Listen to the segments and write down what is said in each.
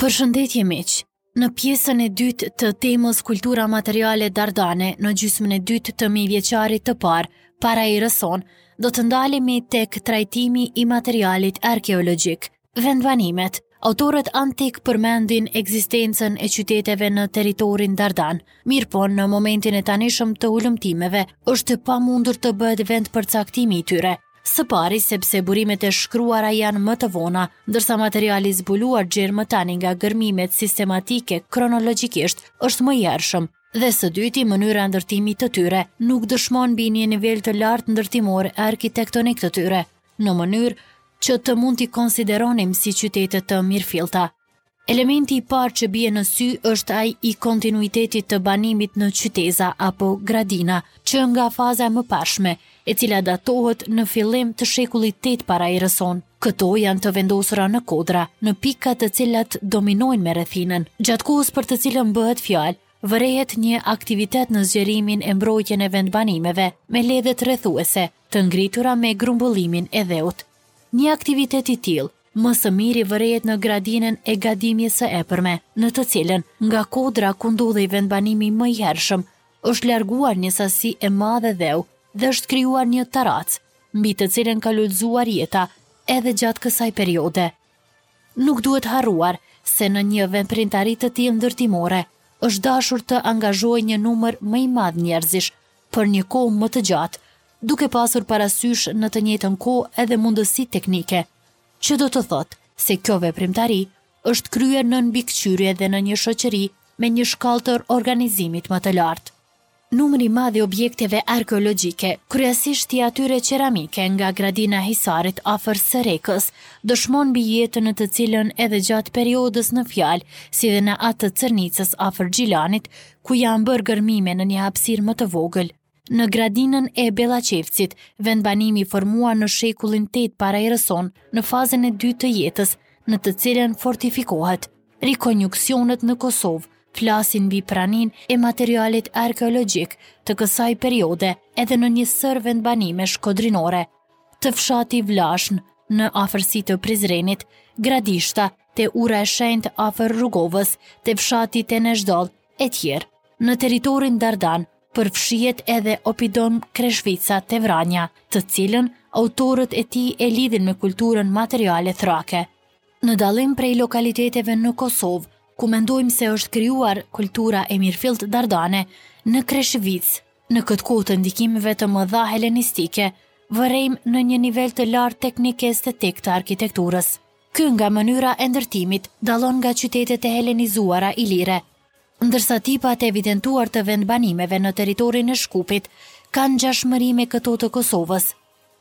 Përshëndetje miq! Në pjesën e dytë të temës kultura materiale dardane në gjysmën e dytë të mijëvjeçarit të parë, para erës sonë, do të ndalemi tek trajtimi i materialit arkeologjik. Vendbanimet, Autorët antik përmendin ekzistencën e qyteteve në territorin Dardan, mirëpo në momentin e tanishëm të hulumtimeve është e pamundur të bëhet vendpërcaktimi i tyre. Së pari, sepse burimet e shkruara janë më të vona, ndërsa materiali i zbuluar gjer më tani nga gërmimet sistematike kronologjikisht është më i hershëm, dhe së dyti mënyra e ndërtimit të tyre nuk dëshmon mbi një nivel të lartë ndërtimor e arkitektonik të tyre. në mënyrë që të mund t'i konsideronim si qytete të mirëfillta. Elementi i parë që bie në sy është ai i kontinuitetit të banimit në qyteza apo gradina, që nga faza e mëparshme, e cila datohet në fillim të shekullit tetë para erës sonë. Këto janë të vendosura në kodra, në pika të cilat dominojnë me rrethinën. Gjatë kohës për të cilën bëhet fjalë, vërehet një aktivitet në zgjerimin e mbrojtjen e vendbanimeve me ledhet rrethuese, të ngritura me grumbullimin e dheut. Një aktivitet i tillë, më së miri vërehet në gradinën e Gadimes së Epërme, në të cilën, nga kodra ku ndodhej vendbanimi më i hershëm, është larguar një sasi e madhe dheu dhe është krijuar një taracë, mbi të cilën ka lulëzuar jeta edhe gjatë kësaj periode. Nuk duhet harruar se në një veprimtari të tillë ndërtimore është dashur të angazhohej një numër më i madh njerëzish për një kohë më të gjatë, duke pasur parasysh në të njëjtën kohë edhe mundësitë teknike, që do të thotë se kjo veprimtari është kryer nën mbikëqyrje dhe në një shoqëri me një shkallë të organizimit më të lartë. Numri i madh i objekteve arkeologjike, kryesisht i atyre qeramike nga Gradina e Hisarit afër Suharekës, dëshmon mbi jetën në të cilën edhe gjatë periodës në fjalë, si dhe në atë të Cërnicës afër Gjilanit, ku janë bërë gërmime në një hapësirë më të vogël. Në gradinën e Bellaçevcit, vendbanimi i formuar në shekullin 8 para erës sonë, në fazën e dytë të jetës, në të cilën fortifikohet. Rekognicionet në Kosovë flasin mbi praninë e materialit arkeologjik të kësaj periode edhe në një sërë vendbanimesh kodrinore, te fshati Vlashnje, në afërsi të Prizrenit, Gradishta, te Ura e Shenjtë afër Rugovës, te fshati Teneshdoll, etj. Në territorin Dardan përfshihet edhe opidumi Kreshvica te Vranja, të cilën autorët e tij e lidhin me kulturën materiale thrake. Në dallim prej lokaliteteve në Kosovë, ku mendojmë se është krijuar kultura e mirëfilltë dardane, në Kreshvicë, Në këtë kohë të ndikimeve të mëdha helenistike, vërejmë në një nivel të lartë teknik e estetik të arkitekturës. Ky nga mënyra e ndërtimit dallon nga qytetet e helenizuara ilire, ndërsa tipat e evidentuar të vendbanimeve në territorin e Shkupit kanë ngjashmëri me këto të Kosovës.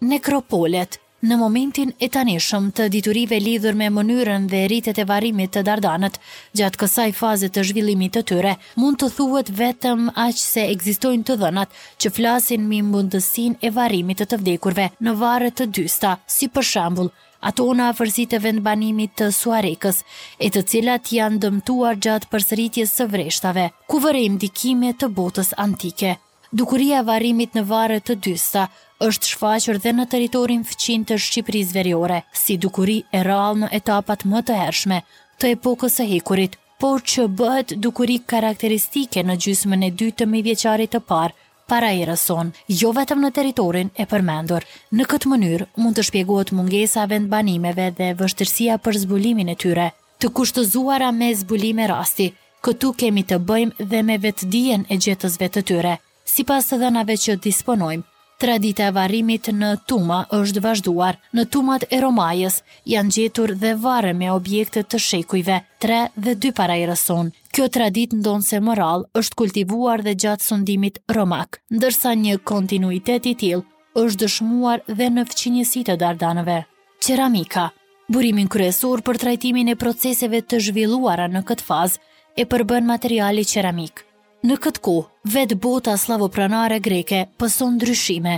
Nekropolet, Në momentin e tanishëm të diturive lidhur me mënyrën dhe ritet e varrimit te Dardanët, gjatë kësaj faze të zhvillimit të tyre, mund të thuhet vetëm aq se ekzistojnë të dhënat që flasin mbi mundësinë e varrimit të të vdekurve në varre të dysta, si për shembull, ato në afërsi të vendbanimit të Suarekës, e të cilat janë dëmtuar gjatë përsëritjes së vreshtave, ku vërejmë ndikime të botës antike. Dukuria e varrimit në varre të dysta është shfaqur dhe në territorin fqinj të Shqipërisë veriore, si dukuri e rrallë në etapat më të hershme të epokës së hekurit, por që bëhet dukuri karakteristike në gjysmën e dytë të mijëvjeçarit të parë para erës sonë, jo vetëm në territorin e përmendur. Në këtë mënyrë mund të shpjegohet mungesa e vendbanimeve dhe vështirësia për zbulimin e tyre. Të kushtëzuara me zbulime rasti, këtu kemi të bëjmë dhe me vetëdijen e gjetësve të tyre. Sipas të dhënave që disponojmë, tradita e varrimit në tuma është vazhduar. Në tumat e Romajës janë gjetur dhe varre me objekte të shekujve tre dhe dy para erës sonë. Kjo traditë ndonëse më rrallë është kultivuar dhe gjatë sundimit romak, ndërsa një kontinuitet i tillë është dëshmuar dhe në fqinjësi të Dardanëve. Qeramika, burimin kryesor për trajtimin e proceseve të zhvilluara në këtë fazë, e përbën materiali qeramik. Në këtë kohë, vetë bota skllavopronare greke pëson ndryshime,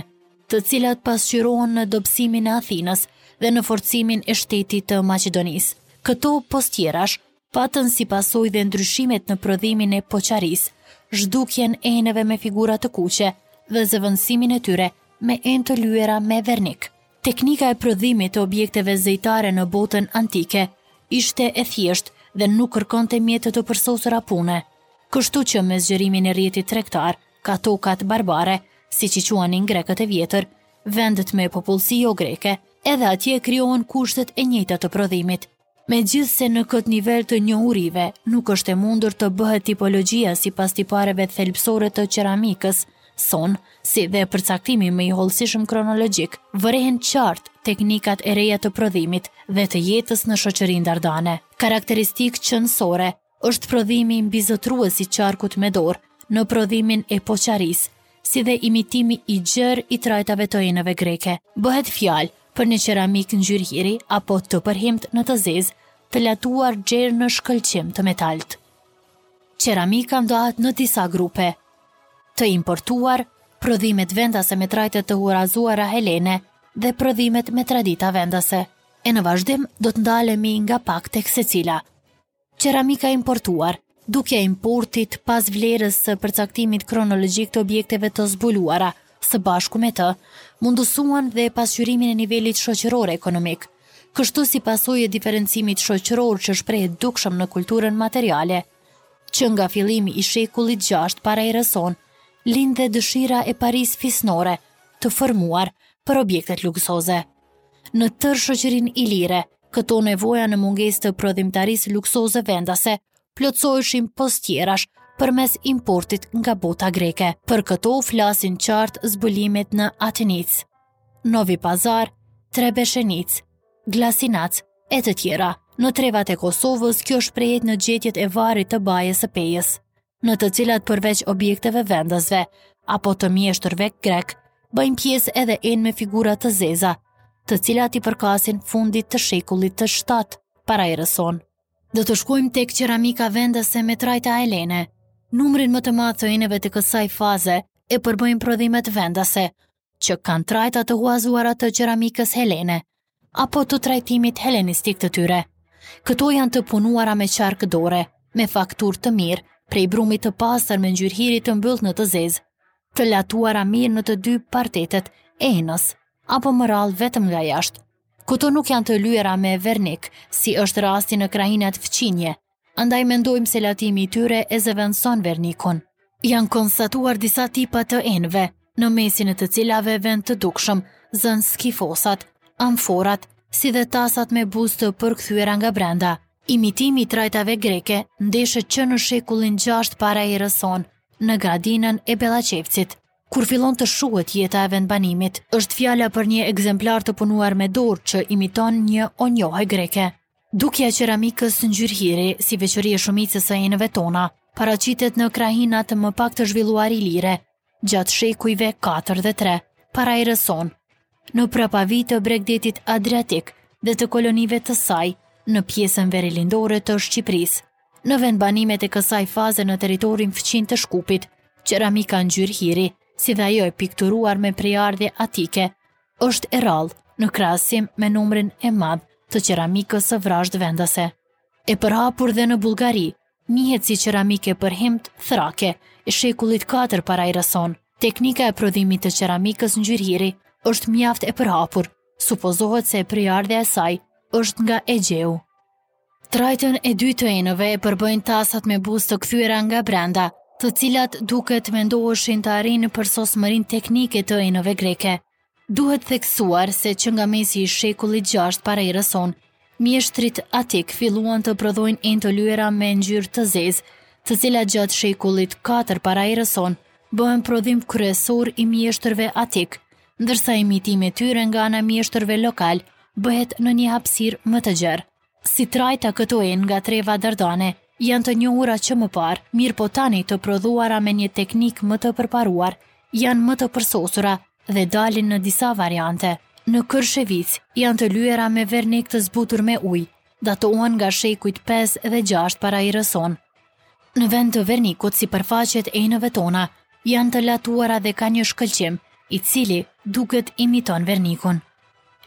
të cilat pasqyrohen në dobësimin e Athinës dhe në forcimin e shtetit të Maqedonisë. Këto pos tjerash Patën si pasojë dhe ndryshimet në prodhimin e poçarisë, zhdukjen e enëve me figura të kuqe dhe zëvendësimin e tyre me enë të lyera me vernik. Teknika e prodhimit të objekteve zejtare në botën antike ishte e thjeshtë dhe nuk kërkonte mjete të përsosura pune. Kështu që me zgjerimin e rrjetit tregtar, kah tokat barbare, siç i quanin grekët e vjetër, vendet me popullsi jo greke, edhe atje krijohen kushtet e njëjta të prodhimit. Megjithëse në këtë nivel të njohurive, nuk është e mundur të bëhet tipologjia sipas tipareve thelbësore të qeramikës sonë, si dhe përcaktimi më i hollësishëm kronologjik, vërehen qartë teknikat e reja të prodhimit dhe të jetës në shoqërinë dardane. Karakteristikë qenësore, Është prodhimi mbizotërues i çarkut me dorë, në prodhimin e poçarisë, si dhe imitimi i gjerë i trajtave të enëve greke. Bëhet fjalë për një qeramikë ngjyrë hiri apo të përhimtë në të zezë, të latuar gjer në shkëlqim të metaltë. Qeramika ndahet në disa grupe. Të importuar, prodhimet vendase me trajte të huazuara helene dhe prodhimet me tradita vendase. E në vazhdim do të ndalemi nga pak tek secila. Qeramika e importuar. Dukja e importit pos vlerës së përcaktimit kronologjik të objekteve të zbuluara, së bashku me të, mundësuan dhe pasqyrimin e nivelit shoqëror ekonomik. Kështu si pasojë e diferencimit shoqëror që shprehet dukshëm në kulturën materiale, që nga fillimi i shekullit gjashtë para erës sonë, lind dhe dëshira e parisë fisnore të formuar për objektet luksoze. Në tërë shoqërinë ilire, këto nevoja në mungesë të prodhimtarisë luksoze vendase, plotësoheshin pos tjerash përmes importit nga bota greke. Për këto flasin qartë zbulimet në Atenicë, Novi Pazar, Trebeshenicë, Glasinac, e të tjera. Në trevat e Kosovës, kjo shprehet në gjetjet e varrit të Banjës së Pejës. në të cilat përveç objekteve vendase, apo të mjeshtërve grekë, bëjnë pjesë edhe enë me figura të zeza, të cilat i përkasin fundit të shekullit të shtatë para erës sonë. Do të shkojmë tek qeramika vendase me trajta helene. Numrin më të madh të enëve të kësaj faze e përbëjnë prodhimet vendase, që kanë trajta të huazuara të qeramikës helene, apo të trajtimit helenistik të tyre. Këto janë të punuara me çark dore, me fakturë të mirë, prej brumi të pastër me ngjyrë hiri të mbyllët në të zezë, të latuara mirë në të dy paretet e enës, apo më rrallë vetëm nga jashtë. Këto nuk janë të lyera me vernik, si është rasti në krahinat fqinje, Andaj mendojmë se latimi i tyre e zëvendëson vernikun. Janë konstatuar disa tipa të enëve, në mesin e të cilave vend të dukshëm, zënë skifosat, amforat, si dhe tasat me buzë të përkthyera nga brenda. Imitimi i trajtave greke ndeshet që në shekullin 6 para erës sonë, në gradinën e Bellaqevcit. Kur fillon të shuhet jeta e vendbanimit, është fjala për një ekzemplar të punuar me dorë që imiton një oinohe greke. Dukja e qeramikës ngjyrë hiri, si veçori e shumicës së enëve tona, paraqitet në krahinat më pak të zhvilluar ilire, gjatë shekujve 4 dhe 3, para erës sonë, në prapavijë të bregdetit Adriatik dhe të kolonive të saj, në pjesën verilindore të Shqipërisë. Në vendbanimet e kësaj faze në territorin fqinj të Shkupit, qeramika ngjyrë hiri, si dhe ajo e pikturuar me prejardhje atike, është e rrallë në krahasim me numrin e madh të qeramikës së vrazhdë vendase. E përhapur dhe në Bullgari, njihet si qeramikë e përhimtë thrake, e shekullit 4 para erës sonë. Teknika e prodhimit të qeramikës ngjyrë hiri është mjaft e përhapur, supozohet se prejardhja e saj është nga Egjeu. Trajtën e dytë të enëve e përbëjnë tasat me buzë të kthyera nga brenda, të cilat duket mundoheshin të arrijnë përsosmërinë teknike të enëve greke. Duhet theksuar se që nga mesi i shekullit gjashtë para erës sonë, mjeshtrit atikë filluan të prodhojnë enë të lyera me ngjyrë të zezë, të cilat gjatë shekullit 4 para erës sonë, bëhen prodhim kryesor i mjeshtërve atikë, ndërsa imitimi i tyre nga ana e mjeshtërve lokalë bëhet në një hapësirë më të gjerë. Si trajta këto enë nga treva dardane, janë të njohura që më parë, mirëpo tani të prodhuara me një teknikë më të përparuar, janë më të përsosura dhe dalin në disa variante. Në Kërshevicë janë të lyera me vernik të zbutur me ujë, datohen nga shekujt 5 dhe 6 para erës sonë. Në vend të vernikut sipërfaqet e enëve tona, janë të latuara dhe kanë një shkëlqim, i cili duket imiton vernikun.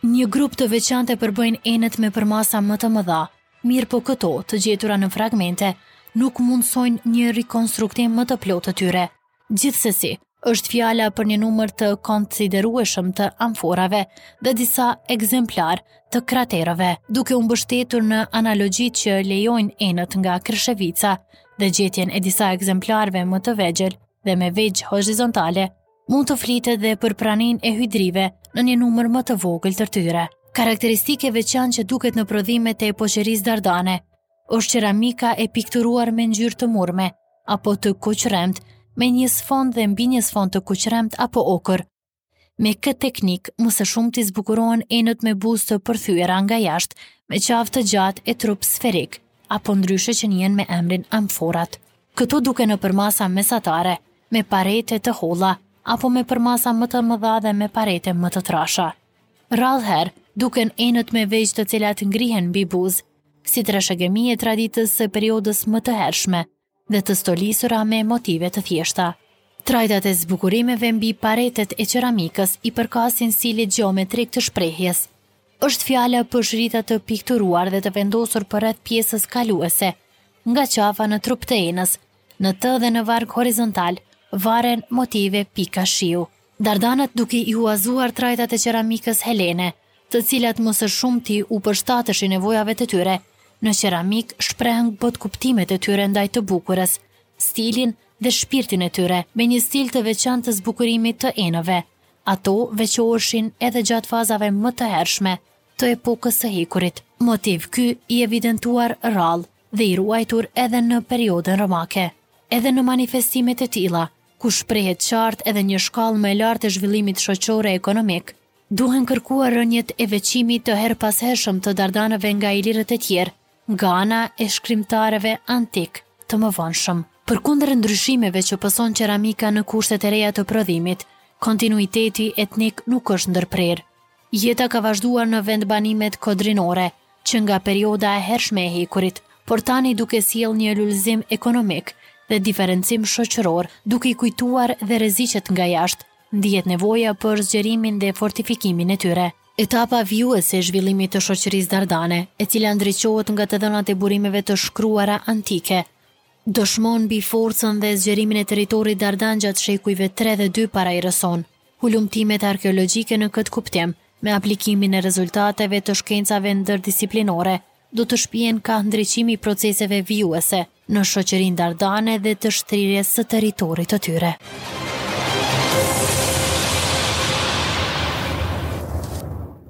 Një grup të veçantë e përbëjnë enët me përmasa më të mëdha, mirëpo këto të gjetura në fragmente nuk mundësojnë një rikonstruktim më të plotë të tyre. Gjithsesi, është fjala për një numër të konsiderueshëm të amforave dhe disa ekzemplarë të kraterëve, duke u mbështetur në analogjitë që lejojnë enët nga Kërshevica dhe gjetjen e disa ekzemplarëve më të vegjël dhe me vegjë horizontale, mund të flitet dhe për praninë e hidrive në një numër më të vogël të tyre. Karakteristikë e veçantë që duket në prodhimet e poçerisë dardane, është qeramika e pikturuar me ngjyrë të murrme apo të kuqremtë, me një sfond dhe mbi një sfond të kuqremtë apo okër. Me këtë teknikë, më së shumti zbukurohen enët me buzë të përthyera nga jashtë, me qafë të gjatë e trup sferik, apo ndryshe që njihen me emrin amforat. Këto duken në përmasa mesatare, me parete të holla, apo me përmasa më të mëdha dhe me parete më të trasha. Rrallëherë, duken enët me vegjë të cilat ngrihen mbi buzë, si trashëgimi e traditës së periodës më të hershme dhe të stolisura me motive të thjeshta. Trajtat e zbukurimeve mbi paretet e qeramikës i përkasin stilit gjeometrik të shprehjes. Është fjala për shirita të pikturuar dhe të vendosur përreth pjesës kaluese, nga qafa në trup të enës, në të dhe në varg horizontal, varen motive pika shiu. Dardanët duke i huazuar trajtat e qeramikës helene, të cilat më së shumti u përshtateshin nevojave të tyre, në qeramikë shprehën botëkuptimet e tyre ndaj të bukurës, stilin dhe shpirtin e tyre, me një stil të veçantë të zbukurimit të enëve. Ato veçoheshin edhe gjatë fazave më të hershme të epokës së hekurit, motiv ky i evidentuar rrallë dhe i ruajtur edhe në periudhën romake, edhe në manifestime të tilla, ku shprehet qartë edhe një shkallë më e lartë e zhvillimit shoqëror e ekonomik. Duhen kërkuar rrënjët e veçimit të herëpashershëm të Dardanëve nga ilirët e tjerë, nga ana e shkrimtarëve antikë të mëvonshëm. Përkundër ndryshimeve që pëson qeramika në kushtet e reja të prodhimit, kontinuiteti etnik nuk është ndërprerë. Jeta ka vazhduar në vendbanimet kodrinore, që nga periudha e hershme e hekurit, por tani duke sjellë një lulëzim ekonomik dhe diferencim shoqëror, duke i kujtuar dhe rreziqet nga jashtë, ndihet nevoja për zgjerimin dhe fortifikimin e tyre. Etapa vijuese e zhvillimit të shoqërisë dardane, e cila ndriçohet nga të dhënat e burimeve të shkruara antike, dëshmon mbi forcën dhe zgjerimin e territorit dardan gjatë shekujve tre dhe dy para erës sonë. Hulumtimet arkeologjike në këtë kuptim, me aplikimin e rezultateve të shkencave ndërdisiplinore, do të shpien kah ndriçimi i proceseve vijuese në shoqërinë dardane dhe të shtrirjes së territorit të tyre.